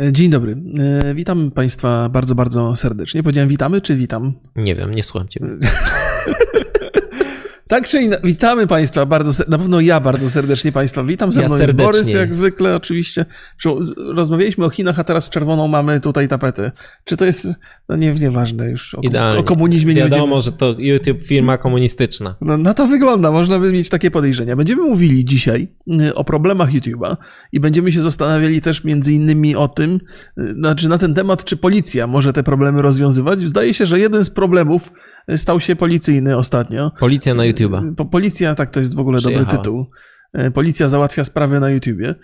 Dzień dobry. E, Witam Państwa bardzo, bardzo serdecznie. Powiedziałem witamy, czy witam? Nie wiem, nie słucham Cię. Tak czy inaczej, witamy Państwa bardzo, ser- na pewno ja bardzo serdecznie Państwa witam. Ze Ja mną jest serdecznie. Borys, jak zwykle oczywiście. Rozmawialiśmy o Chinach, a teraz z czerwoną mamy tutaj tapetę. Czy to jest, no nie, nieważne już, o, Idealnie. o komunizmie nie Wiadomo, będziemy... że to YouTube firma komunistyczna. No, na to wygląda, można by mieć takie podejrzenia. Będziemy mówili dzisiaj y, o problemach YouTube'a i będziemy się zastanawiali też między innymi o tym, y, znaczy na ten temat, czy policja może te problemy rozwiązywać. Zdaje się, że jeden z problemów stał się policyjny ostatnio. Policja na YouTube'a. Po, policja, tak, to jest w ogóle dobry Przyjechała. tytuł. E, Policja załatwia sprawy na YouTubie.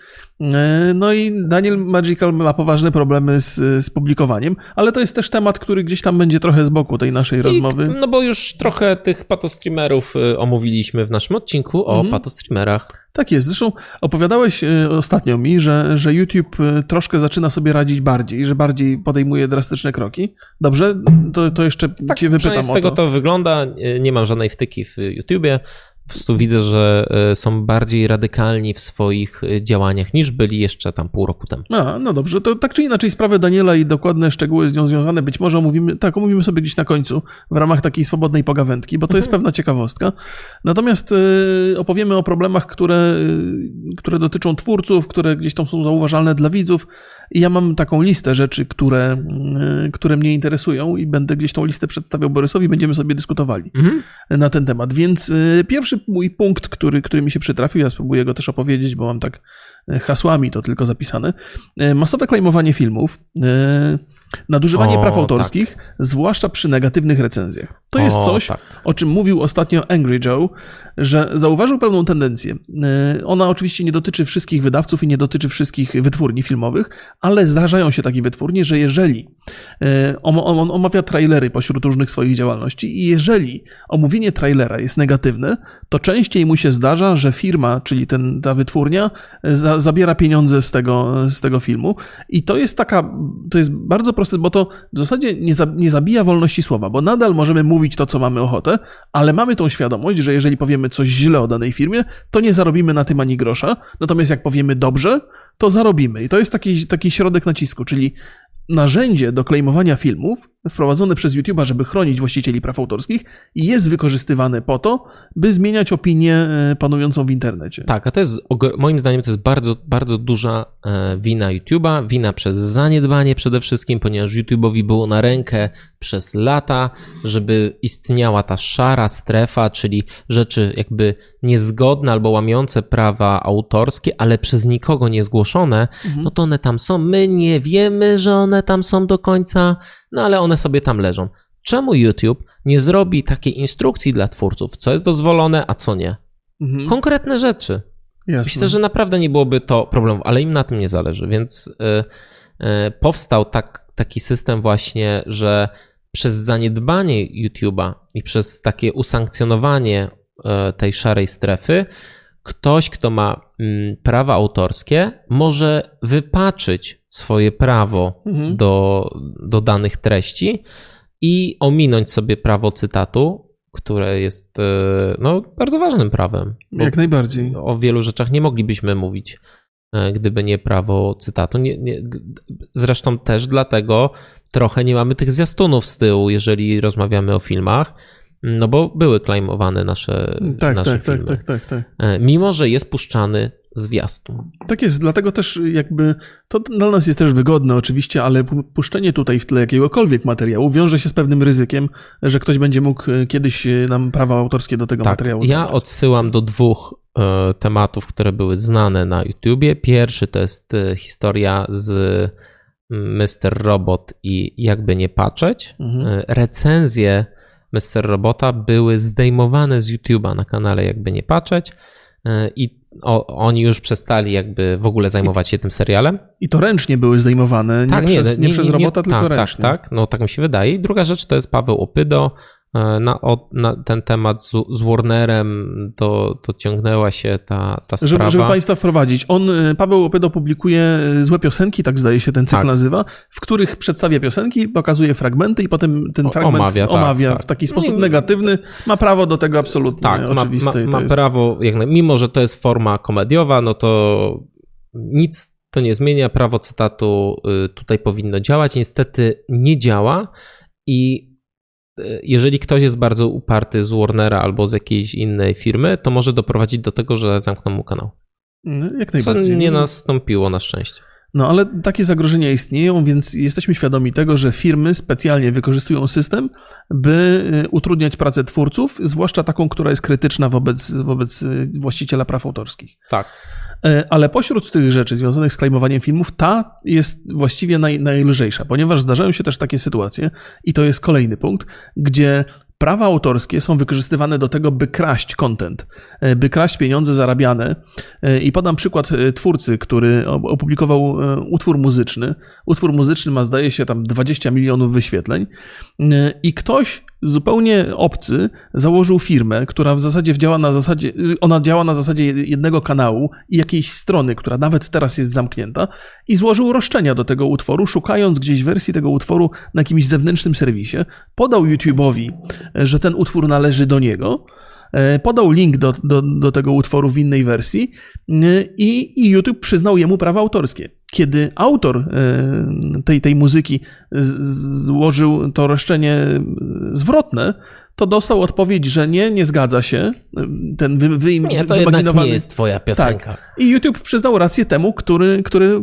E, No i Daniel Magical ma poważne problemy z, z publikowaniem, ale to jest też temat, który gdzieś tam będzie trochę z boku tej naszej rozmowy. I, no bo już trochę tych patostreamerów y, omówiliśmy w naszym odcinku o Mhm. patostreamerach. Tak jest. Zresztą opowiadałeś e, ostatnio mi, że, że YouTube e, troszkę zaczyna sobie radzić bardziej, że bardziej podejmuje drastyczne kroki. Dobrze? To, to jeszcze Tak, cię wypytam z tego to. to wygląda. Y, Nie mam żadnej wtyki w YouTubie. Po prostu widzę, że y, są bardziej radykalni w swoich y, działaniach niż byli jeszcze tam pół roku temu. A, no dobrze, to tak czy inaczej sprawę Daniela i dokładne szczegóły z nią związane być może omówimy, tak, omówimy sobie gdzieś na końcu w ramach takiej swobodnej pogawędki, bo to jest pewna ciekawostka. Natomiast y, opowiemy o problemach, które, które dotyczą twórców, które gdzieś tam są zauważalne dla widzów i ja mam taką listę rzeczy, które, y, które mnie interesują i będę gdzieś tą listę przedstawiał Borysowi, będziemy sobie dyskutowali Mhm. na ten temat. Więc y, pierwszy mój punkt, który, który mi się przytrafił, ja spróbuję go też opowiedzieć, bo mam tak y, hasłami to tylko zapisane. Y, Masowe klejmowanie filmów, nadużywanie O, praw autorskich, zwłaszcza przy negatywnych recenzjach. To jest O, coś, tak. o czym mówił ostatnio Angry Joe, że zauważył pewną tendencję. Y, Ona oczywiście nie dotyczy wszystkich wydawców i nie dotyczy wszystkich wytwórni filmowych, ale zdarzają się takie wytwórnie, że jeżeli y, om- on omawia trailery pośród różnych swoich działalności i jeżeli omówienie trailera jest negatywne, to częściej mu się zdarza, że firma, czyli ten, ta wytwórnia, za, zabiera pieniądze z tego, z tego filmu. I to jest taka, to jest bardzo proste, bo to w zasadzie nie, za, nie zabija wolności słowa, bo nadal możemy mówić to, co mamy ochotę, ale mamy tą świadomość, że jeżeli powiemy coś źle o danej firmie, to nie zarobimy na tym ani grosza. Natomiast jak powiemy dobrze, to zarobimy. I to jest taki, taki środek nacisku, czyli narzędzie do klejmowania filmów wprowadzone przez YouTube'a, żeby chronić właścicieli praw autorskich, jest wykorzystywane po to, by zmieniać opinię e, panującą w internecie. Tak, a to jest, moim zdaniem, to jest bardzo, bardzo duża e, wina YouTube'a, wina przez zaniedbanie przede wszystkim, ponieważ YouTube'owi było na rękę przez lata, żeby istniała ta szara strefa, czyli rzeczy jakby niezgodne albo łamiące prawa autorskie, ale przez nikogo nie zgłoszone, no to one tam są. My nie wiemy, że one tam są do końca, no ale one sobie tam leżą. Czemu YouTube nie zrobi takiej instrukcji dla twórców, co jest dozwolone, a co nie? Mhm. Konkretne rzeczy. Jasne. Myślę, że naprawdę nie byłoby to problemu, ale im na tym nie zależy, więc y, y, powstał tak, taki system właśnie, że przez zaniedbanie YouTube'a i przez takie usankcjonowanie y, tej szarej strefy, ktoś, kto ma mm, prawa autorskie, może wypaczyć swoje prawo Mhm. do, do danych treści i ominąć sobie prawo cytatu, które jest y, no, bardzo ważnym prawem. Jak najbardziej. o wielu rzeczach nie moglibyśmy mówić, e, gdyby nie prawo cytatu. Nie, nie, zresztą też dlatego trochę nie mamy tych zwiastunów z tyłu, jeżeli rozmawiamy o filmach, no bo były klejmowane nasze, Tak, nasze tak, tak, filmy. tak, tak, tak. E, Mimo, że jest puszczany zwiastun. Tak jest, dlatego też jakby to dla nas jest też wygodne oczywiście, ale pu- puszczenie tutaj w tle jakiegokolwiek materiału wiąże się z pewnym ryzykiem, że ktoś będzie mógł e, kiedyś e, nam prawa autorskie do tego Tak, materiału ja odsyłam do dwóch e, tematów, które były znane na YouTubie. Pierwszy to jest historia z Mr. Robot i jakby nie patrzeć. Mhm. Recenzje Mr. Robota były zdejmowane z YouTube'a na kanale jakby nie patrzeć e, i o, oni już przestali jakby w ogóle zajmować się tym serialem. I to ręcznie były zdejmowane, nie, przez, nie, przez robota, tylko tak, ręcznie. Tak, tak, no tak mi się wydaje. I druga rzecz to jest Paweł Opydo. E, Na, na ten temat z, z Warnerem to, to ciągnęła się ta, ta sprawa. Żeby, żeby Państwa wprowadzić, on, y, Paweł Opydo publikuje y, złe piosenki, tak zdaje się ten cykl Tak. nazywa, w których przedstawia piosenki, pokazuje fragmenty i potem ten O- fragment omawia, omawia, tak, tak. w taki sposób No i- negatywny. Ma prawo do tego absolutnie, tak, ma, oczywiste. ma, ma jest... prawo, jak, mimo że to jest forma komediowa, no to nic to nie zmienia. Prawo cytatu y, tutaj powinno działać. Niestety nie działa i jeżeli ktoś jest bardzo uparty z Warnera albo z jakiejś innej firmy, to może doprowadzić do tego, że zamkną mu kanał. No, Jak Co najbardziej. nie nastąpiło na szczęście. No ale takie zagrożenia istnieją, więc jesteśmy świadomi tego, że firmy specjalnie wykorzystują system, by y, utrudniać pracę twórców, zwłaszcza taką, która jest krytyczna wobec, wobec y, właściciela praw autorskich. Tak. E, Ale pośród tych rzeczy związanych z klejmowaniem filmów, ta jest właściwie naj, najlżejsza, ponieważ zdarzają się też takie sytuacje, i to jest kolejny punkt, gdzie prawa autorskie są wykorzystywane do tego, by kraść content, e, by kraść pieniądze zarabiane. E, I podam przykład twórcy, który op- opublikował utwór muzyczny. Utwór muzyczny ma, zdaje się, tam 20 milionów wyświetleń, i ktoś zupełnie obcy założył firmę, która w zasadzie działa na zasadzie, y, ona działa na zasadzie jednego kanału i jakiejś strony, która nawet teraz jest zamknięta i złożył roszczenia do tego utworu, szukając gdzieś wersji tego utworu na jakimś zewnętrznym serwisie, podał YouTube'owi, e, że ten utwór należy do niego, e, podał link do, do, do tego utworu w innej wersji e, i, i YouTube przyznał jemu prawa autorskie. Kiedy autor e, tej, tej muzyki złożył to roszczenie zwrotne, to dostał odpowiedź, że nie, nie zgadza się. Ten wy, wy, Nie, to jednak wyimaginowany- nie jest twoja piosenka. I YouTube przyznał rację temu, który, który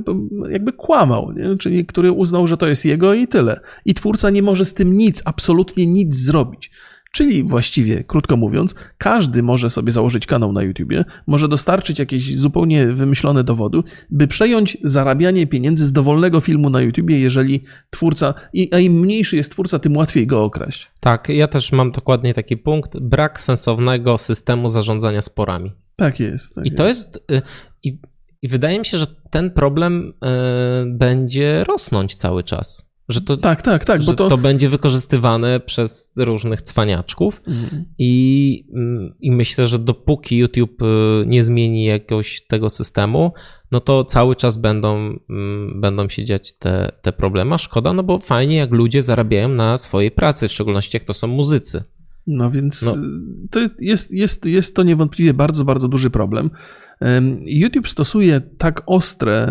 jakby kłamał, nie? czyli który uznał, że to jest jego i tyle. I twórca nie może z tym nic, absolutnie nic zrobić. Czyli właściwie, krótko mówiąc, każdy może sobie założyć kanał na YouTubie, może dostarczyć jakieś zupełnie wymyślone dowody, by przejąć zarabianie pieniędzy z dowolnego filmu na YouTubie, jeżeli twórca, i- a im mniejszy jest twórca, tym łatwiej go okraść. Tak, ja też mam dokładnie taki punkt. Brak sensownego systemu zarządzania sporami. Tak jest. Tak I to jest. y, I, I wydaje mi się, że ten problem y, będzie rosnąć cały czas. Że to, Tak, tak, tak, że bo to... to... będzie wykorzystywane przez różnych cwaniaczków. Mhm. I, mm, I myślę, że dopóki YouTube y, nie zmieni jakiegoś tego systemu, no to cały czas będą, mm, będą się dziać te, te problemy. A Szkoda, no bo fajnie, jak ludzie zarabiają na swojej pracy, w szczególności jak to są muzycy. No więc No. to jest, jest, jest, jest to niewątpliwie bardzo, bardzo duży problem. YouTube stosuje tak ostre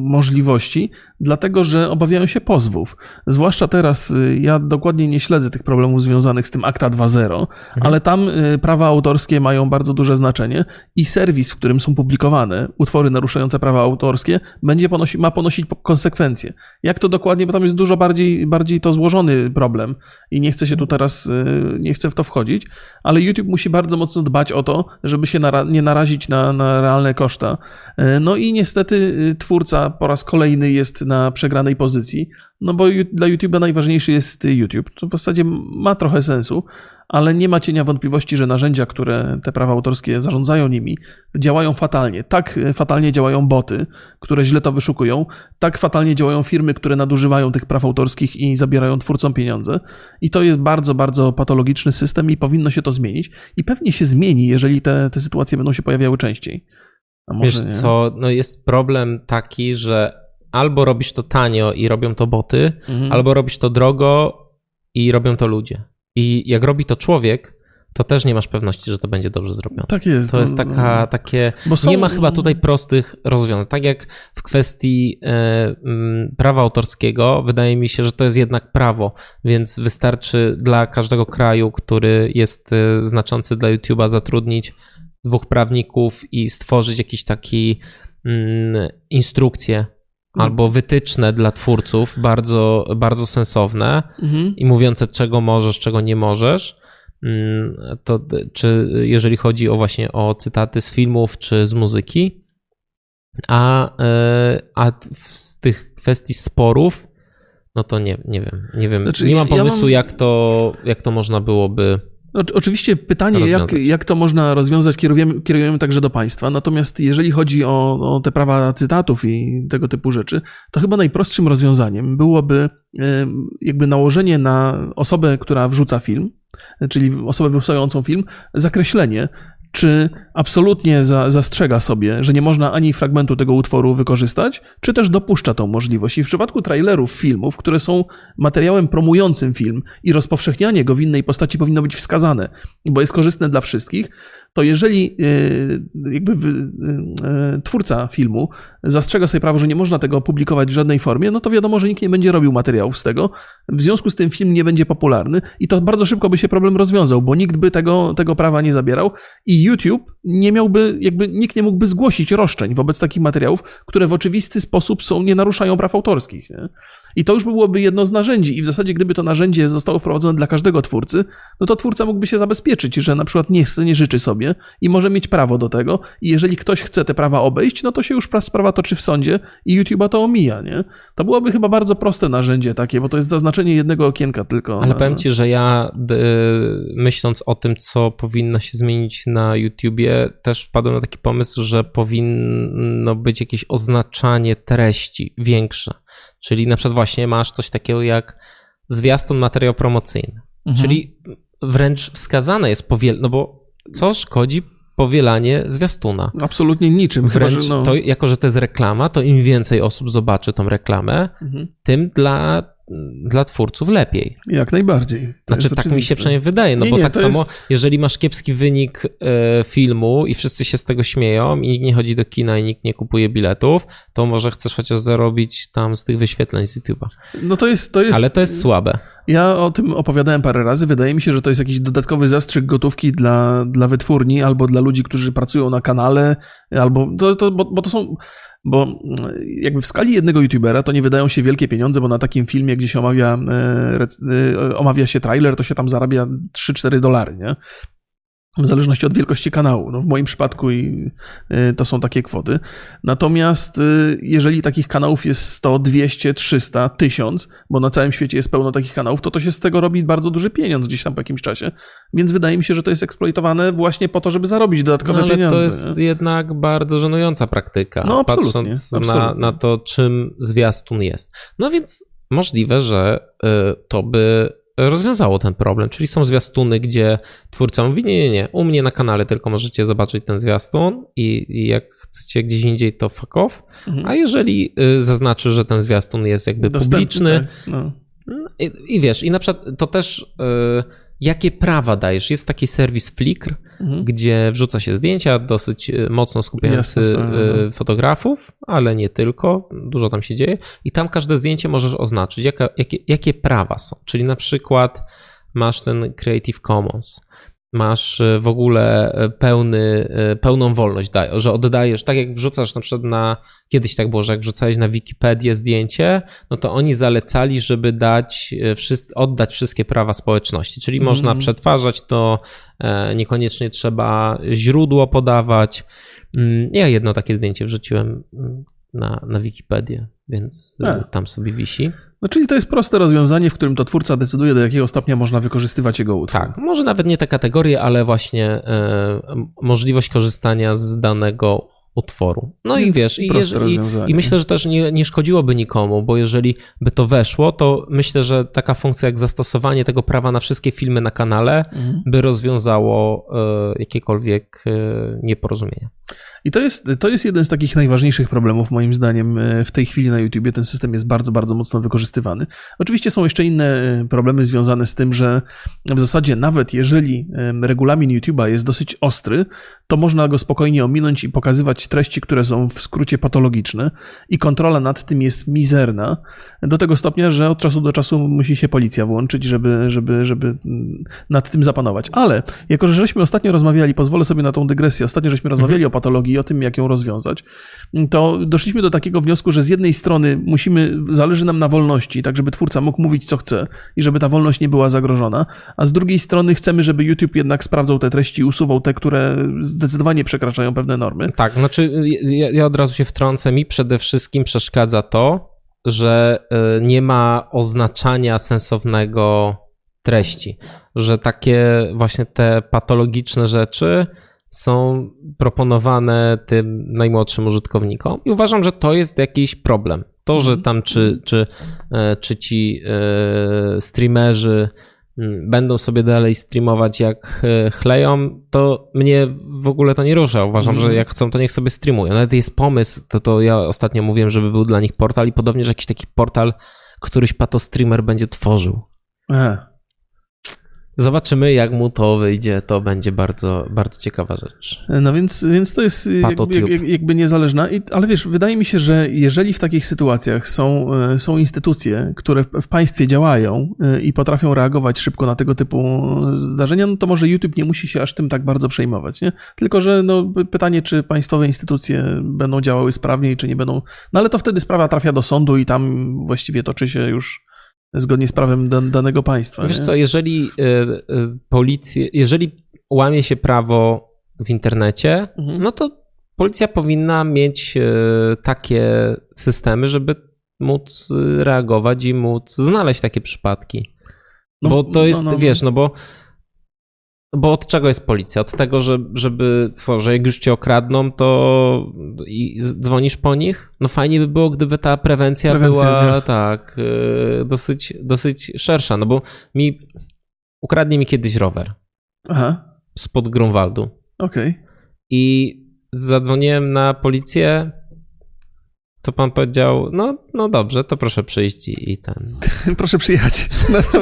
możliwości, dlatego że obawiają się pozwów. Zwłaszcza teraz, y, ja dokładnie nie śledzę tych problemów związanych z tym Akta 2.0, ale tam y, prawa autorskie mają bardzo duże znaczenie i serwis, w którym są publikowane utwory naruszające prawa autorskie, będzie ponosi, ma ponosić po- konsekwencje. Jak to dokładnie, bo tam jest dużo bardziej, bardziej to złożony problem i nie chcę się tu teraz, y, nie chcę w to wchodzić, ale YouTube musi bardzo mocno dbać o to, żeby się nara- nie narazić na, na realne koszta. Y, No i niestety y, twórca po raz kolejny jest na przegranej pozycji, no bo dla YouTube'a najważniejszy jest YouTube. To w zasadzie ma trochę sensu, ale nie ma cienia wątpliwości, że narzędzia, które te prawa autorskie zarządzają nimi, działają fatalnie. Tak y, fatalnie działają boty, które źle to wyszukują, tak fatalnie działają firmy, które nadużywają tych praw autorskich i zabierają twórcom pieniądze. I to jest bardzo, bardzo patologiczny system i powinno się to zmienić. I pewnie się zmieni, jeżeli te, te sytuacje będą się pojawiały częściej. Wiesz nie? co, no jest problem taki, że albo robisz to tanio i robią to boty, Mhm. albo robisz to drogo i robią to ludzie. I jak robi to człowiek, to też nie masz pewności, że to będzie dobrze zrobione. Tak jest. To jest taka, takie. Są- Nie ma chyba tutaj prostych rozwiązań. Tak jak w kwestii e, mm, prawa autorskiego, wydaje mi się, że to jest jednak prawo, więc wystarczy dla każdego kraju, który jest e, znaczący dla YouTube'a, zatrudnić dwóch prawników i stworzyć jakiś taki mm, instrukcje No. Albo wytyczne dla twórców, bardzo, bardzo sensowne Mhm. i mówiące, czego możesz, czego nie możesz. Mm, To czy jeżeli chodzi o właśnie o cytaty z filmów czy z muzyki, a, e, a z tych kwestii sporów, no to nie, nie wiem, nie wiem. Znaczy, nie mam ja pomysłu, mam- jak, to, jak to można byłoby. Oczy- Oczywiście pytanie, jak, rozwiązać. jak to można rozwiązać, kierujemy, kierujemy także do państwa. Natomiast jeżeli chodzi o, o te prawa cytatów i tego typu rzeczy, to chyba najprostszym rozwiązaniem byłoby jakby nałożenie na osobę, która wrzuca film, czyli osobę wrzucającą film, zakreślenie, czy absolutnie za, zastrzega sobie, że nie można ani fragmentu tego utworu wykorzystać, czy też dopuszcza tą możliwość. I w przypadku trailerów filmów, które są materiałem promującym film i rozpowszechnianie go w innej postaci powinno być wskazane, bo jest korzystne dla wszystkich, to jeżeli e, jakby e, twórca filmu zastrzega sobie prawo, że nie można tego opublikować w żadnej formie, no to wiadomo, że nikt nie będzie robił materiałów z tego. W związku z tym film nie będzie popularny i to bardzo szybko by się problem rozwiązał, bo nikt by tego, tego prawa nie zabierał i YouTube nie miałby, jakby nikt nie mógłby zgłosić roszczeń wobec takich materiałów, które w oczywisty sposób są, nie naruszają praw autorskich. Nie? I to już byłoby jedno z narzędzi. I w zasadzie, gdyby to narzędzie zostało wprowadzone dla każdego twórcy, no to twórca mógłby się zabezpieczyć, że na przykład nie chce, nie życzy sobie i może mieć prawo do tego. I jeżeli ktoś chce te prawa obejść, no to się już sprawa toczy w sądzie i YouTube'a to omija, nie? To byłoby chyba bardzo proste narzędzie takie, bo to jest zaznaczenie jednego okienka tylko. Ale powiem ci, że ja myśląc o tym, co powinno się zmienić na YouTubie, też wpadłem na taki pomysł, że powinno być jakieś oznaczanie treści większe. Czyli na przykład właśnie masz coś takiego jak zwiastun materiał promocyjny. Mhm. Czyli wręcz wskazane jest powiel... no bo co szkodzi powielanie zwiastuna? Absolutnie niczym. Wręcz chyba, że no... to, jako że to jest reklama, to im więcej osób zobaczy tą reklamę, mhm. tym dla dla twórców lepiej. Jak najbardziej. To znaczy, tak mi się przynajmniej wydaje, no nie, bo nie, tak samo, jest... jeżeli masz kiepski wynik e, filmu i wszyscy się z tego śmieją i nikt nie chodzi do kina i nikt nie kupuje biletów, to może chcesz chociaż zarobić tam z tych wyświetleń z YouTube'a. No to jest, to jest... Ale to jest słabe. Ja o tym opowiadałem parę razy. Wydaje mi się, że to jest jakiś dodatkowy zastrzyk gotówki dla, dla wytwórni albo dla ludzi, którzy pracują na kanale, albo to, to, bo, bo to są bo mm, jakby w skali jednego youtubera to nie wydają się wielkie pieniądze, bo na takim filmie, gdzie się omawia, e, e, omawia się trailer, to się tam zarabia 3-4 dolary, nie? W zależności od wielkości kanału. No w moim przypadku i y, to są takie kwoty. Natomiast y, jeżeli takich kanałów jest 100, 200, 300, 1000, bo na całym świecie jest pełno takich kanałów, to to się z tego robi bardzo duży pieniądz gdzieś tam po jakimś czasie. Więc wydaje mi się, że to jest eksploitowane właśnie po to, żeby zarobić dodatkowe no, ale pieniądze. to jest nie? jednak bardzo żenująca praktyka, no, absolutnie, patrząc absolutnie. Na, na to, czym zwiastun jest. No więc możliwe, że y, to by rozwiązało ten problem, czyli są zwiastuny, gdzie twórca mówi, nie, nie, nie, u mnie na kanale tylko możecie zobaczyć ten zwiastun i, i jak chcecie gdzieś indziej, to fuck off, mhm. a jeżeli y, zaznaczy, że ten zwiastun jest jakby Dostępny, publiczny tak, no. I, i, wiesz, i na przykład to też... Y, jakie prawa dajesz. Jest taki serwis Flickr, mhm. gdzie wrzuca się zdjęcia, dosyć e, mocno skupiający Jasne, e, no. fotografów, ale nie tylko, dużo tam się dzieje. I tam każde zdjęcie możesz oznaczyć, jaka, jakie, jakie prawa są. Czyli na przykład masz ten Creative Commons masz e, w ogóle e, pełny, e, pełną wolność, że oddajesz, tak jak wrzucasz na przykład na, kiedyś tak było, że jak wrzucałeś na Wikipedię zdjęcie, no to oni zalecali, żeby dać, oddać wszystkie prawa społeczności, czyli mm. można przetwarzać to, niekoniecznie trzeba źródło podawać. Mm, ja jedno takie zdjęcie wrzuciłem mm, na, na Wikipedię, więc A. tam sobie wisi. No, czyli to jest proste rozwiązanie, w którym to twórca decyduje, do jakiego stopnia można wykorzystywać jego utwór. Tak, może nawet nie te kategorie, ale właśnie e, możliwość korzystania z danego utworu. No Więc i wiesz, i, jeżeli, i, myślę, że też nie, nie szkodziłoby nikomu, bo jeżeli by to weszło, to myślę, że taka funkcja jak zastosowanie tego prawa na wszystkie filmy na kanale mhm. by rozwiązało e, jakiekolwiek e, nieporozumienia. I to jest, to jest jeden z takich najważniejszych problemów, moim zdaniem, e, w tej chwili na YouTubie. Ten system jest bardzo, bardzo mocno wykorzystywany. Oczywiście są jeszcze inne e, problemy związane z tym, że w zasadzie nawet jeżeli regulamin YouTube'a jest dosyć ostry, to można go spokojnie ominąć i pokazywać treści, które są w skrócie patologiczne i kontrola nad tym jest mizerna, do tego stopnia, że od czasu do czasu musi się policja włączyć, żeby, żeby, żeby mm, nad tym zapanować. Ale jako, że żeśmy ostatnio rozmawiali, pozwolę sobie na tą dygresję, ostatnio żeśmy rozmawiali mhm. o patologii o tym, jak ją rozwiązać, to doszliśmy do takiego wniosku, że z jednej strony musimy, zależy nam na wolności, tak żeby twórca mógł mówić co chce i żeby ta wolność nie była zagrożona, a z drugiej strony chcemy, żeby YouTube jednak sprawdzał te treści usuwał te, które zdecydowanie przekraczają pewne normy. Tak, znaczy ja, ja od razu się wtrącę, mi przede wszystkim przeszkadza to, że e, nie ma oznaczania sensownego treści, że takie właśnie te patologiczne rzeczy są proponowane tym najmłodszym użytkownikom i uważam, że to jest jakiś problem. To, że mhm. tam czy, czy, e, czy ci e, streamerzy będą sobie dalej streamować jak e, chleją, to mnie w ogóle to nie rusza. Uważam, mm. że mhm. jak chcą, to niech sobie streamują. Nawet jest pomysł, to, to ja ostatnio mówiłem, żeby był dla nich portal i podobnie, że jakiś taki portal któryś pato streamer będzie tworzył. Zobaczymy, jak mu to wyjdzie. To będzie bardzo, bardzo ciekawa rzecz. No więc, więc to jest jakby, jak, jakby niezależna. I, ale wiesz, wydaje mi się, że jeżeli w takich sytuacjach są, e, są instytucje, które w państwie działają e, i potrafią reagować szybko na tego typu zdarzenia, no to może YouTube nie musi się aż tym tak bardzo przejmować. Nie? Tylko, że no, pytanie, czy państwowe instytucje będą działały sprawniej, czy nie będą. No ale to wtedy sprawa trafia do sądu i tam właściwie toczy się już zgodnie z prawem danego państwa. Wiesz nie? co, jeżeli y, y, policja, jeżeli łamie się prawo w internecie, mhm. no to policja powinna mieć y, takie systemy, żeby móc reagować i móc znaleźć takie przypadki. No, bo to jest, no, no, wiesz, no bo bo od czego jest policja? Od tego, że, żeby co, że jak już cię okradną, to i dzwonisz po nich? No fajnie by było, gdyby ta prewencja, prewencja była tak, y, dosyć, dosyć szersza, no bo mi ukradnie mi kiedyś rower. Aha. Spod Grunwaldu. Okej. Okay. I zadzwoniłem na policję, to pan powiedział, no, no dobrze, to proszę przyjść i, i ten. proszę przyjechać. No, no,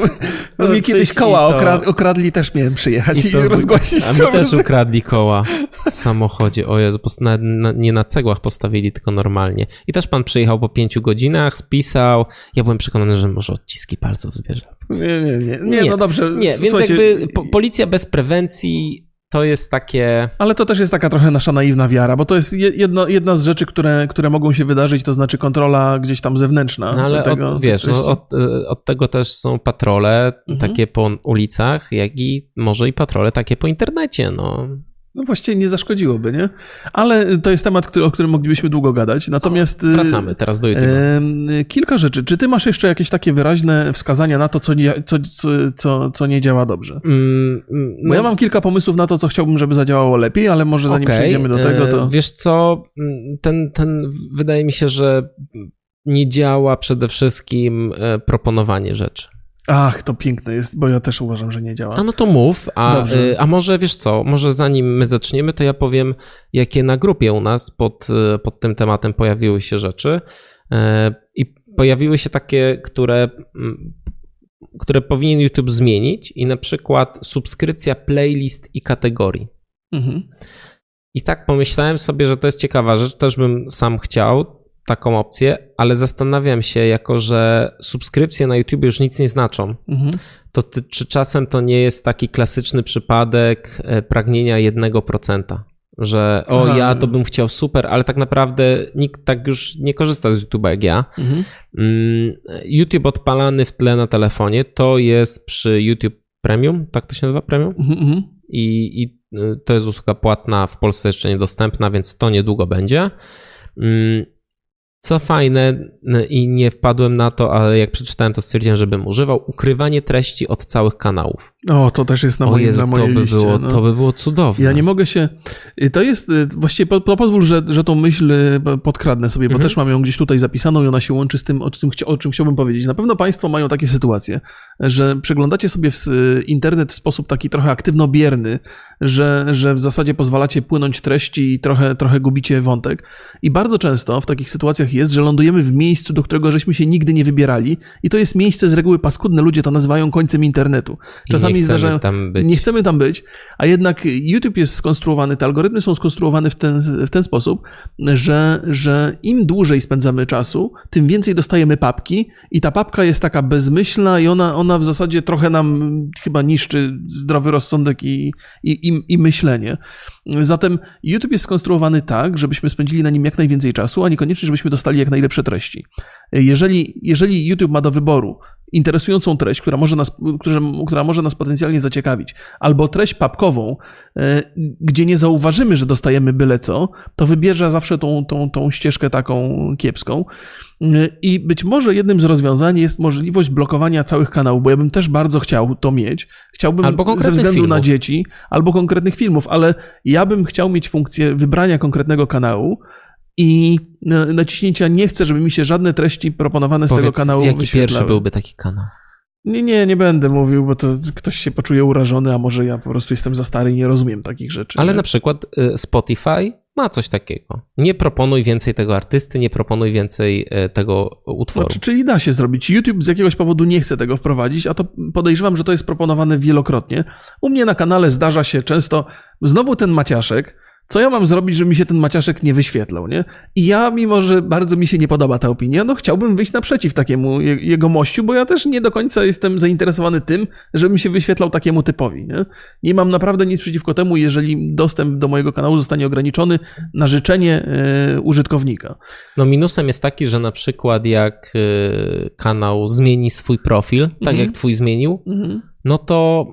no mi kiedyś koła to... okrad, okradli, też miałem przyjechać i, i rozgłosić. A mi też ukradli koła w samochodzie. O Jezu, na, na, nie na cegłach postawili, tylko normalnie. I też pan przyjechał po pięciu godzinach, spisał. Ja byłem przekonany, że może odciski palców zbierze. Nie, nie, nie. Nie, nie no dobrze. Nie, więc jakby po, policja bez prewencji to jest takie. Ale to też jest taka trochę nasza naiwna wiara, bo to jest jedno, jedna z rzeczy, które, które mogą się wydarzyć, to znaczy kontrola gdzieś tam zewnętrzna. No ale tego, od, wiesz, no, od, od, tego też są patrole mhm. takie po ulicach, jak i może i patrole takie po internecie. No. No właściwie nie zaszkodziłoby, nie? Ale to jest temat, który, o którym moglibyśmy długo gadać. Natomiast. Wracamy teraz do. E, kilka rzeczy. Czy ty masz jeszcze jakieś takie wyraźne wskazania na to, co nie, co, co, co nie działa dobrze? Mm, no. Bo ja mam kilka pomysłów na to, co chciałbym, żeby zadziałało lepiej, ale może zanim okay. przejdziemy do tego, to. Wiesz co, ten, ten wydaje mi się, że nie działa przede wszystkim e, proponowanie rzeczy. Ach, to piękne jest, bo ja też uważam, że nie działa. A no to mów, a, y, a może wiesz co, może zanim my zaczniemy, to ja powiem, jakie na grupie u nas pod, y, pod tym tematem pojawiły się rzeczy. E, I pojawiły się takie, które, mm, które powinien YouTube zmienić, i na przykład subskrypcja playlist i kategorii. Mhm. I tak pomyślałem sobie, że to jest ciekawa rzecz, też bym sam chciał taką opcję, ale zastanawiam się, jako że subskrypcje na YouTube już nic nie znaczą, mhm. to ty, czy czasem to nie jest taki klasyczny przypadek e, pragnienia 1%? Że o, Aha. ja to bym chciał super, ale tak naprawdę nikt tak już nie korzysta z YouTube'a jak ja. Mhm. Mm, YouTube odpalany w tle na telefonie to jest przy YouTube Premium, tak to się nazywa Premium? Mhm. mhm. I, I y, to jest usługa płatna, w Polsce jeszcze niedostępna, więc to niedługo będzie. Co fajne i nie wpadłem na to, ale jak przeczytałem, to stwierdziłem, żebym używał ukrywanie treści od całych kanałów. O, to też jest na, moim, Jezu, na mojej to by liście. Było, no. To by było cudowne. Ja nie mogę się... Y, to jest... Y, właściwie po, po, pozwól, że, że tą myśl y, podkradnę sobie, bo mhm. też mam ją gdzieś tutaj zapisaną i ona się łączy z tym o, czym, o czym chciałbym powiedzieć. Na pewno Państwo mają takie sytuacje, że przeglądacie sobie w internet w sposób taki trochę aktywno-bierny, że, że w zasadzie pozwalacie płynąć treści i trochę, trochę gubicie wątek. I bardzo często w takich sytuacjach jest, że lądujemy w miejscu, do którego żeśmy się nigdy nie wybierali i to jest miejsce z reguły paskudne, ludzie to nazywają końcem internetu. Czasami nie zdarzają... Nie chcemy tam być, a jednak YouTube jest skonstruowany, te algorytmy są skonstruowane w ten, w ten sposób, że, że im dłużej spędzamy czasu, tym więcej dostajemy papki i ta papka jest taka bezmyślna i ona, ona w zasadzie trochę nam chyba niszczy zdrowy rozsądek i, i, i, i myślenie. Zatem YouTube jest skonstruowany tak, żebyśmy spędzili na nim jak najwięcej czasu, a niekoniecznie, żebyśmy dostali jak najlepsze treści. Jeżeli, jeżeli YouTube ma do wyboru interesującą treść, która może, nas, która, która może nas potencjalnie zaciekawić, albo treść papkową, e, gdzie nie zauważymy, że dostajemy byle co, to wybierze zawsze tą, tą, tą ścieżkę taką kiepską. E, I być może jednym z rozwiązań jest możliwość blokowania całych kanałów, bo ja bym też bardzo chciał to mieć. Chciałbym ze względu filmów. na dzieci, albo konkretnych filmów, ale ja bym chciał mieć funkcję wybrania konkretnego kanału, i naciśnięcia nie chcę, żeby mi się żadne treści proponowane z Powiedz, tego kanału jaki pierwszy byłby taki kanał? Nie, nie, nie będę mówił, bo to ktoś się poczuje urażony, a może ja po prostu jestem za stary i nie rozumiem takich rzeczy. Ale nie? na przykład y, Spotify ma coś takiego. Nie proponuj więcej tego artysty, nie proponuj więcej y, tego utworu. Znaczy, czyli da się zrobić. YouTube z jakiegoś powodu nie chce tego wprowadzić, a to podejrzewam, że to jest proponowane wielokrotnie. U mnie na kanale zdarza się często znowu ten maciaszek. Co ja mam zrobić, żeby mi się ten maciaszek nie wyświetlał, nie? I ja, mimo że bardzo mi się nie podoba ta opinia, no chciałbym wyjść naprzeciw takiemu je- jego mościu, bo ja też nie do końca jestem zainteresowany tym, żeby mi się wyświetlał takiemu typowi, nie? Nie mam naprawdę nic przeciwko temu, jeżeli dostęp do mojego kanału zostanie ograniczony na życzenie e, użytkownika. No minusem jest taki, że na przykład jak y, kanał zmieni swój profil, tak Mhm. jak twój zmienił, Mhm. no to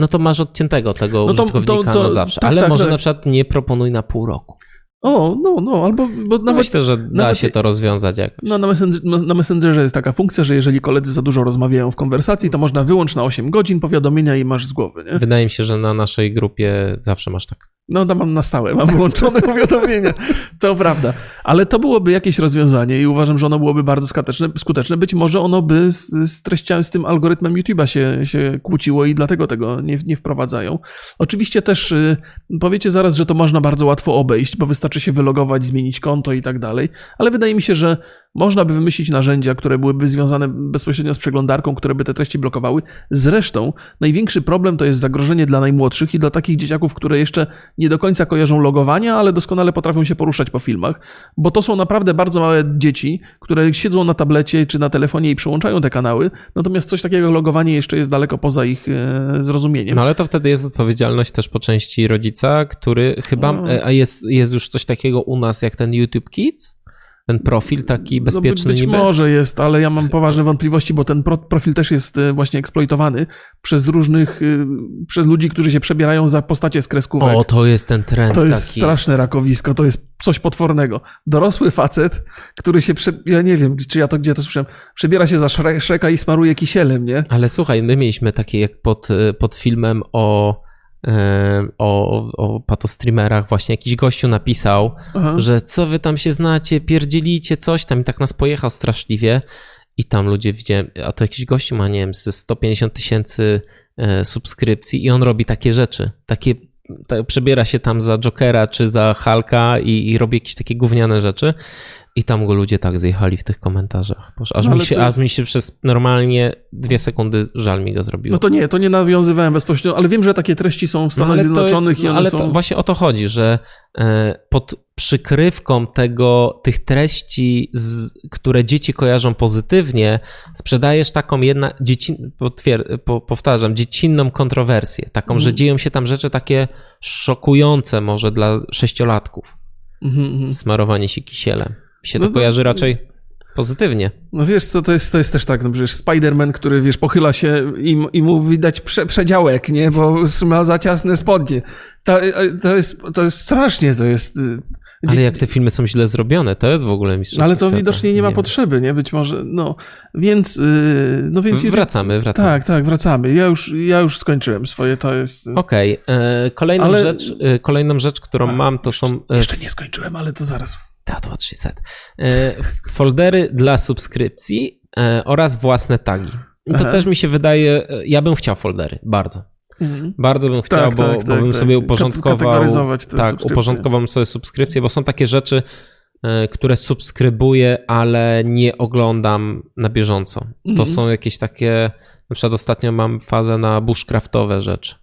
no to masz odciętego tego No to- użytkownika to- to- na zawsze. tak, Ale tak, może tak. na przykład nie proponuj na pół roku. O, no, no, albo bo No nawet Myślę, że da nawet- się to rozwiązać jakoś. no, na, messenger, na Messengerze jest taka funkcja, że jeżeli koledzy za dużo rozmawiają w konwersacji, to można wyłączyć na 8 godzin powiadomienia i masz z głowy, nie? Wydaje mi się, że na naszej grupie zawsze masz tak. No, to mam na stałe, mam wyłączone powiadomienia. To prawda. Ale to byłoby jakieś rozwiązanie i uważam, że ono byłoby bardzo skuteczne. skuteczne. Być może ono by z, z treściami, z tym algorytmem YouTube'a się, się kłóciło i dlatego tego nie, nie wprowadzają. Oczywiście też y, powiecie zaraz, że to można bardzo łatwo obejść, bo wystarczy się wylogować, zmienić konto i tak dalej, ale wydaje mi się, że można by wymyślić narzędzia, które byłyby związane bezpośrednio z przeglądarką, które by te treści blokowały. Zresztą największy problem to jest zagrożenie dla najmłodszych i dla takich dzieciaków, które jeszcze nie do końca kojarzą logowania, ale doskonale potrafią się poruszać po filmach, bo to są naprawdę bardzo małe dzieci, które siedzą na tablecie czy na telefonie i przełączają te kanały, natomiast coś takiego jak logowanie jeszcze jest daleko poza ich e, zrozumieniem. No ale to wtedy jest odpowiedzialność też po części rodzica, który chyba, No. e, a jest, jest już coś takiego u nas jak ten YouTube Kids? Ten profil taki bezpieczny no, być niby? może jest, ale ja mam poważne wątpliwości, bo ten pro, profil też jest e, właśnie eksploitowany przez różnych, e, przez ludzi, którzy się przebierają za postacie z kreskówek. O, to jest ten trend To jest taki. straszne rakowisko, to jest coś potwornego. Dorosły facet, który się, prze... ja nie wiem, czy ja to gdzie to słyszałem, przebiera się za Shreka i smaruje kisielem, nie? Ale słuchaj, my mieliśmy takie jak pod, e, pod filmem o, o, o patostreamerach właśnie jakiś gościu napisał, Aha. że co wy tam się znacie, pierdzielicie coś tam i tak nas pojechał straszliwie. I tam ludzie widziałem, a to jakiś gościu ma, nie wiem, ze 150 tysięcy e, subskrypcji i on robi takie rzeczy, takie ta, przebiera się tam za Jokera czy za Hulka i, i robi jakieś takie gówniane rzeczy i tam go ludzie tak zjechali w tych komentarzach. Boże, aż, No, mi się, jest- aż mi się przez normalnie dwie sekundy żal mi go zrobiło. No to nie, to nie nawiązywałem bezpośrednio, ale wiem, że takie treści są w Stanach ale to Zjednoczonych jest, i one ale są... to właśnie o to chodzi, że e, pod przykrywką tego, tych treści, z, które dzieci kojarzą pozytywnie, sprzedajesz taką jedna, dzieci, potwier, po, powtarzam, dziecinną kontrowersję. Taką, że Mhm. dzieją się tam rzeczy takie szokujące może dla sześciolatków. Mhm, mhm. Smarowanie się kisielem. Się No to to- kojarzy raczej pozytywnie. No wiesz co, to jest, to jest też tak, no przecież Spider-Man, który wiesz, pochyla się i, i mu widać prze, przedziałek, nie, bo ma za ciasne spodnie. To, to, jest, to jest strasznie, to jest... y, Ale jak te filmy są źle zrobione, to jest w ogóle mistrzostwo Ale to świata. widocznie nie ma wiem. potrzeby, nie? Być może, no, więc, yy, no więc... Wracamy, wracamy. Tak, tak, wracamy. Ja już, ja już skończyłem swoje, to jest... Okej, e, kolejną, Ale- rzecz, e, kolejną rzecz, którą mam, to są e, Jeszcze nie skończyłem, ale to zaraz. She said. E, f- foldery dla subskrypcji e, oraz własne tagi. I to Aha. też mi się wydaje, e, ja bym chciał foldery, bardzo. Mhm. Bardzo bym chciał, Tak, bo, tak, bo tak, bym tak. sobie uporządkował. tak, uporządkowałem sobie subskrypcje, bo są takie rzeczy, które subskrybuję, ale nie oglądam na bieżąco. To Mhm. są jakieś takie. Na przykład ostatnio mam fazę na bushcraftowe rzeczy.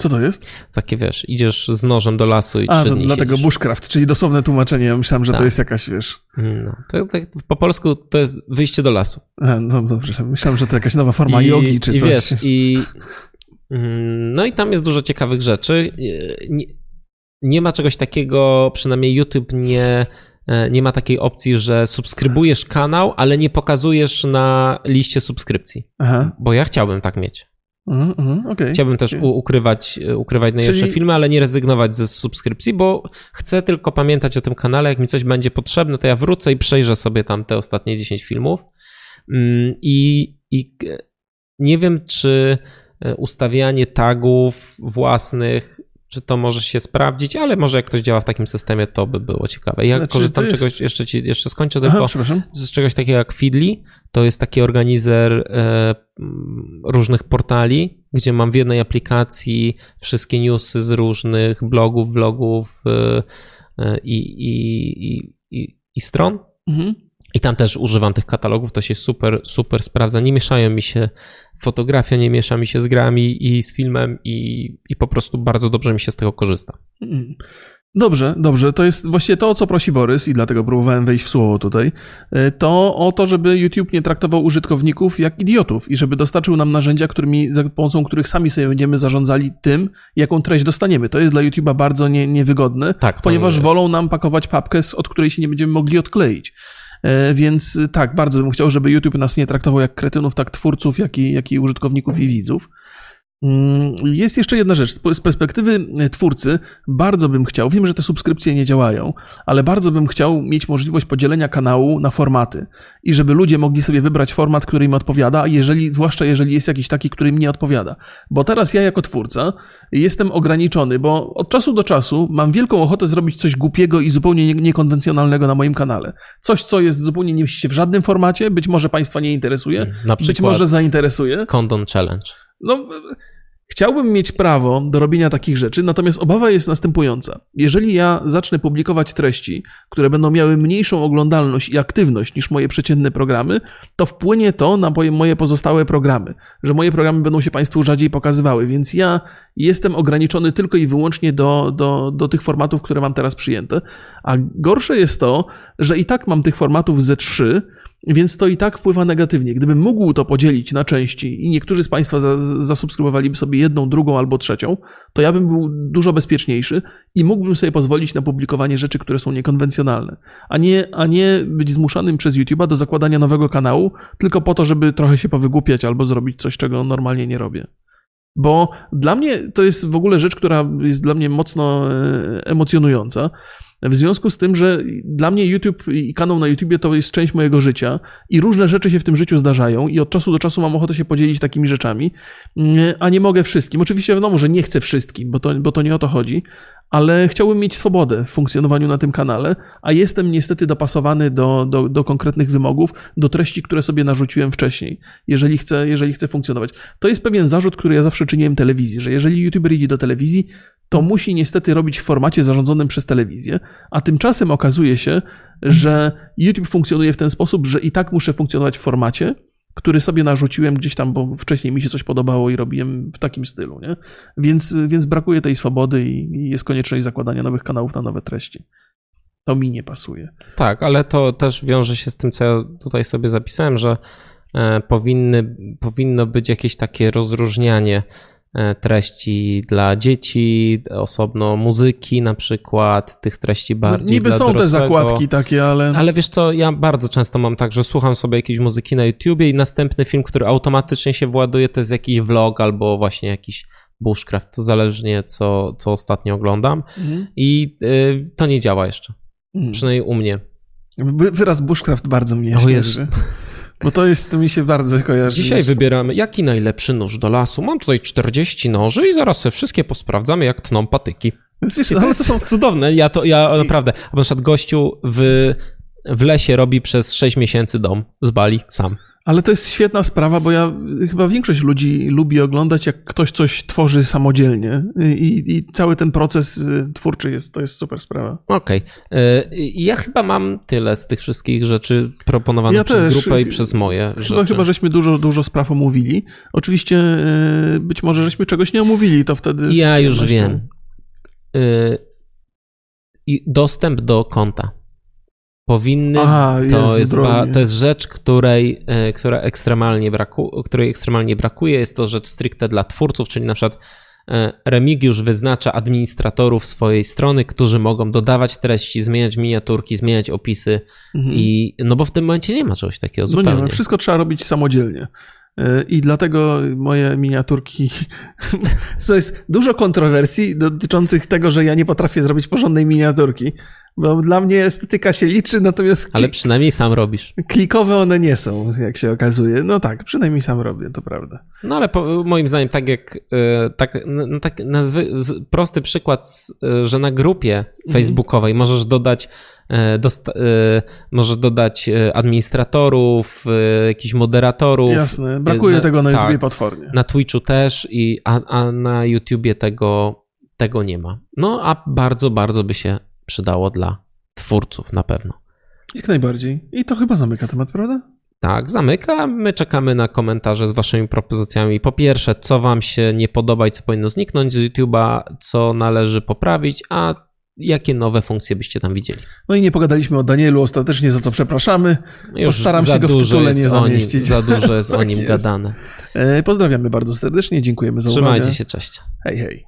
Co to jest? Takie wiesz, idziesz z nożem do lasu i A, trzy to dni dlatego siedzisz. bushcraft, czyli dosłowne tłumaczenie. Ja myślałem, że to Tak. jest jakaś, wiesz... No, to, tak, po polsku to jest wyjście do lasu. A, no dobrze, myślałem, że to jakaś nowa forma I, jogi czy i coś. Wiesz, i, mm, no i tam jest dużo ciekawych rzeczy. Nie, nie ma czegoś takiego, przynajmniej YouTube nie, e, nie ma takiej opcji, że subskrybujesz kanał, ale nie pokazujesz na liście subskrypcji. Aha, Bo ja chciałbym tak mieć. Mhm, mhm, okej. Chciałbym też u, ukrywać, e, ukrywać najlepsze Czyli- filmy, ale nie rezygnować ze subskrypcji, bo chcę tylko pamiętać o tym kanale. Jak mi coś będzie potrzebne, to ja wrócę i przejrzę sobie tam te ostatnie 10 filmów. Mm, I, i nie wiem, czy e, ustawianie tagów własnych czy to może się sprawdzić, ale może jak ktoś działa w takim systemie, to by było ciekawe. Ja Znaczy, korzystam jest- czegoś, jeszcze, ci, jeszcze skończę Aha, tylko, z czegoś takiego jak Feedly. To jest taki organizer e, różnych portali, gdzie mam w jednej aplikacji wszystkie newsy z różnych blogów, vlogów e, e, i, i, i, i, i stron. Mhm. I tam też używam tych katalogów, to się super, super sprawdza. Nie mieszają mi się fotografia, nie miesza mi się z grami i z filmem i, i po prostu bardzo dobrze mi się z tego korzysta. Mm. Dobrze, dobrze. To jest właściwie to, o co prosi Borys, i dlatego próbowałem wejść w słowo tutaj. y, To o to, żeby YouTube nie traktował użytkowników jak idiotów i żeby dostarczył nam narzędzia, którymi, za pomocą których sami sobie będziemy zarządzali tym, jaką treść dostaniemy. To jest dla YouTube'a bardzo nie, niewygodne, Tak, ponieważ wolą nam pakować papkę, z- od której się nie będziemy mogli odkleić. E, Więc y, tak, bardzo bym chciał, żeby YouTube nas nie traktował jak kretynów, tak twórców, jak i, jak i użytkowników i widzów. Mm, Jest jeszcze jedna rzecz. Z perspektywy e, twórcy, bardzo bym chciał, wiem, że te subskrypcje nie działają, ale bardzo bym chciał mieć możliwość podzielenia kanału na formaty i żeby ludzie mogli sobie wybrać format, który im odpowiada, a jeżeli, zwłaszcza jeżeli jest jakiś taki, który im nie odpowiada. Bo teraz ja jako twórca jestem ograniczony, bo od czasu do czasu mam wielką ochotę zrobić coś głupiego i zupełnie nie- niekonwencjonalnego na moim kanale. Coś, co jest zupełnie nie mieści się w żadnym formacie, być może Państwa nie interesuje, Na być może zainteresuje. Condon Challenge. No, chciałbym mieć prawo do robienia takich rzeczy, natomiast obawa jest następująca. Jeżeli ja zacznę publikować treści, które będą miały mniejszą oglądalność i aktywność niż moje przeciętne programy, to wpłynie to na moje- pozostałe programy, że moje programy będą się Państwu rzadziej pokazywały, więc ja jestem ograniczony tylko i wyłącznie do, do, do tych formatów, które mam teraz przyjęte. A gorsze jest to, że i tak mam tych formatów ze trzy, więc to i tak wpływa negatywnie. Gdybym mógł to podzielić na części i niektórzy z Państwa zasubskrybowaliby sobie jedną, drugą albo trzecią, to ja bym był dużo bezpieczniejszy i mógłbym sobie pozwolić na publikowanie rzeczy, które są niekonwencjonalne, a nie, a nie być zmuszanym przez YouTube'a do zakładania nowego kanału, tylko po to, żeby trochę się powygłupiać albo zrobić coś, czego normalnie nie robię. Bo dla mnie to jest w ogóle rzecz, która jest dla mnie mocno e, emocjonująca. W związku z tym, że dla mnie YouTube i kanał na YouTubie to jest część mojego życia i różne rzeczy się w tym życiu zdarzają i od czasu do czasu mam ochotę się podzielić takimi rzeczami, mm, a nie mogę wszystkim. Oczywiście wiadomo, że nie chcę wszystkim, bo to, bo to nie o to chodzi, ale chciałbym mieć swobodę w funkcjonowaniu na tym kanale, a jestem niestety dopasowany do, do, do konkretnych wymogów, do treści, które sobie narzuciłem wcześniej, jeżeli chcę, jeżeli chcę funkcjonować. To jest pewien zarzut, który ja zawsze czyniłem telewizji, że jeżeli YouTuber idzie do telewizji, to musi niestety robić w formacie zarządzonym przez telewizję, a tymczasem okazuje się, że YouTube funkcjonuje w ten sposób, że i tak muszę funkcjonować w formacie, który sobie narzuciłem gdzieś tam, bo wcześniej mi się coś podobało i robiłem w takim stylu, nie? Więc, więc brakuje tej swobody i, jest konieczność zakładania nowych kanałów na nowe treści. To mi nie pasuje. Tak, ale to też wiąże się z tym, co ja tutaj sobie zapisałem, że e, powinny, powinno być jakieś takie rozróżnianie treści dla dzieci, osobno muzyki na przykład, tych treści No, bardziej niby dla są te dorosłego. zakładki takie, ale... Ale wiesz co, ja bardzo często mam tak, że słucham sobie jakiejś muzyki na YouTubie i następny film, który automatycznie się właduje, to jest jakiś vlog albo właśnie jakiś bushcraft, to zależnie co, co ostatnio oglądam Mhm. i y, to nie działa jeszcze, Mhm. przynajmniej u mnie. Wy- Wyraz bushcraft bardzo mnie śmieszy. Bo to jest, to mi się bardzo kojarzy. Dzisiaj z- wybieramy, jaki najlepszy nóż do lasu. Mam tutaj 40 noży i zaraz sobie wszystkie posprawdzamy, jak tną patyki. Więc wiesz, I ale to są cudowne. Ja to, ja naprawdę, a na przykład gościu w, w lesie robi przez 6 miesięcy dom z Bali sam. Ale to jest świetna sprawa, bo ja chyba większość ludzi lubi oglądać, jak ktoś coś tworzy samodzielnie i, i cały ten proces y, twórczy jest, to jest super sprawa. Okej. Y, Ja chyba mam tyle z tych wszystkich rzeczy proponowanych Ja przez też. grupę i przez moje Chyba, rzeczy. chyba, żeśmy dużo, dużo spraw omówili. Oczywiście y, być może żeśmy czegoś nie omówili, to wtedy... Ja już wiem. Y, I dostęp do konta. Powinny. Aha, to, jest ba, to jest rzecz, której, y, która ekstremalnie braku, której ekstremalnie brakuje. Jest to rzecz stricte dla twórców, czyli na przykład y, Remigiusz wyznacza administratorów swojej strony, którzy mogą dodawać treści, zmieniać miniaturki, zmieniać opisy Mhm. i no bo w tym momencie nie ma czegoś takiego No zupełnie. nie, no, wszystko trzeba robić samodzielnie. Y, I dlatego moje miniaturki. To jest dużo kontrowersji dotyczących tego, że ja nie potrafię zrobić porządnej miniaturki. Bo dla mnie estetyka się liczy, natomiast Ale przynajmniej sam robisz. klikowe one nie są, jak się okazuje. No tak, przynajmniej sam robię, to prawda. No ale po, moim zdaniem, tak jak e, tak, no, tak nazwy, prosty przykład, e, że na grupie Mhm. facebookowej możesz dodać e, dosta, e, możesz dodać administratorów, e, jakichś moderatorów. Jasne, brakuje na- tego na tak. YouTubie potwornie. Na Twitchu też, i, a, a na YouTubie tego, tego nie ma. No a bardzo, bardzo by się przydało dla twórców na pewno. Jak najbardziej. I to chyba zamyka temat, prawda? Tak, zamyka. My czekamy na komentarze z waszymi propozycjami. Po pierwsze, co wam się nie podoba i co powinno zniknąć z YouTube'a, co należy poprawić, a jakie nowe funkcje byście tam widzieli. No i nie pogadaliśmy o Danielu ostatecznie, za co przepraszamy. Już Postaram się go w tytule nie o nim- zamieścić. Za dużo jest o Tak nim jest. gadane. E, Pozdrawiamy bardzo serdecznie, dziękujemy za uwagę. Trzymajcie się, cześć. Hej, hej.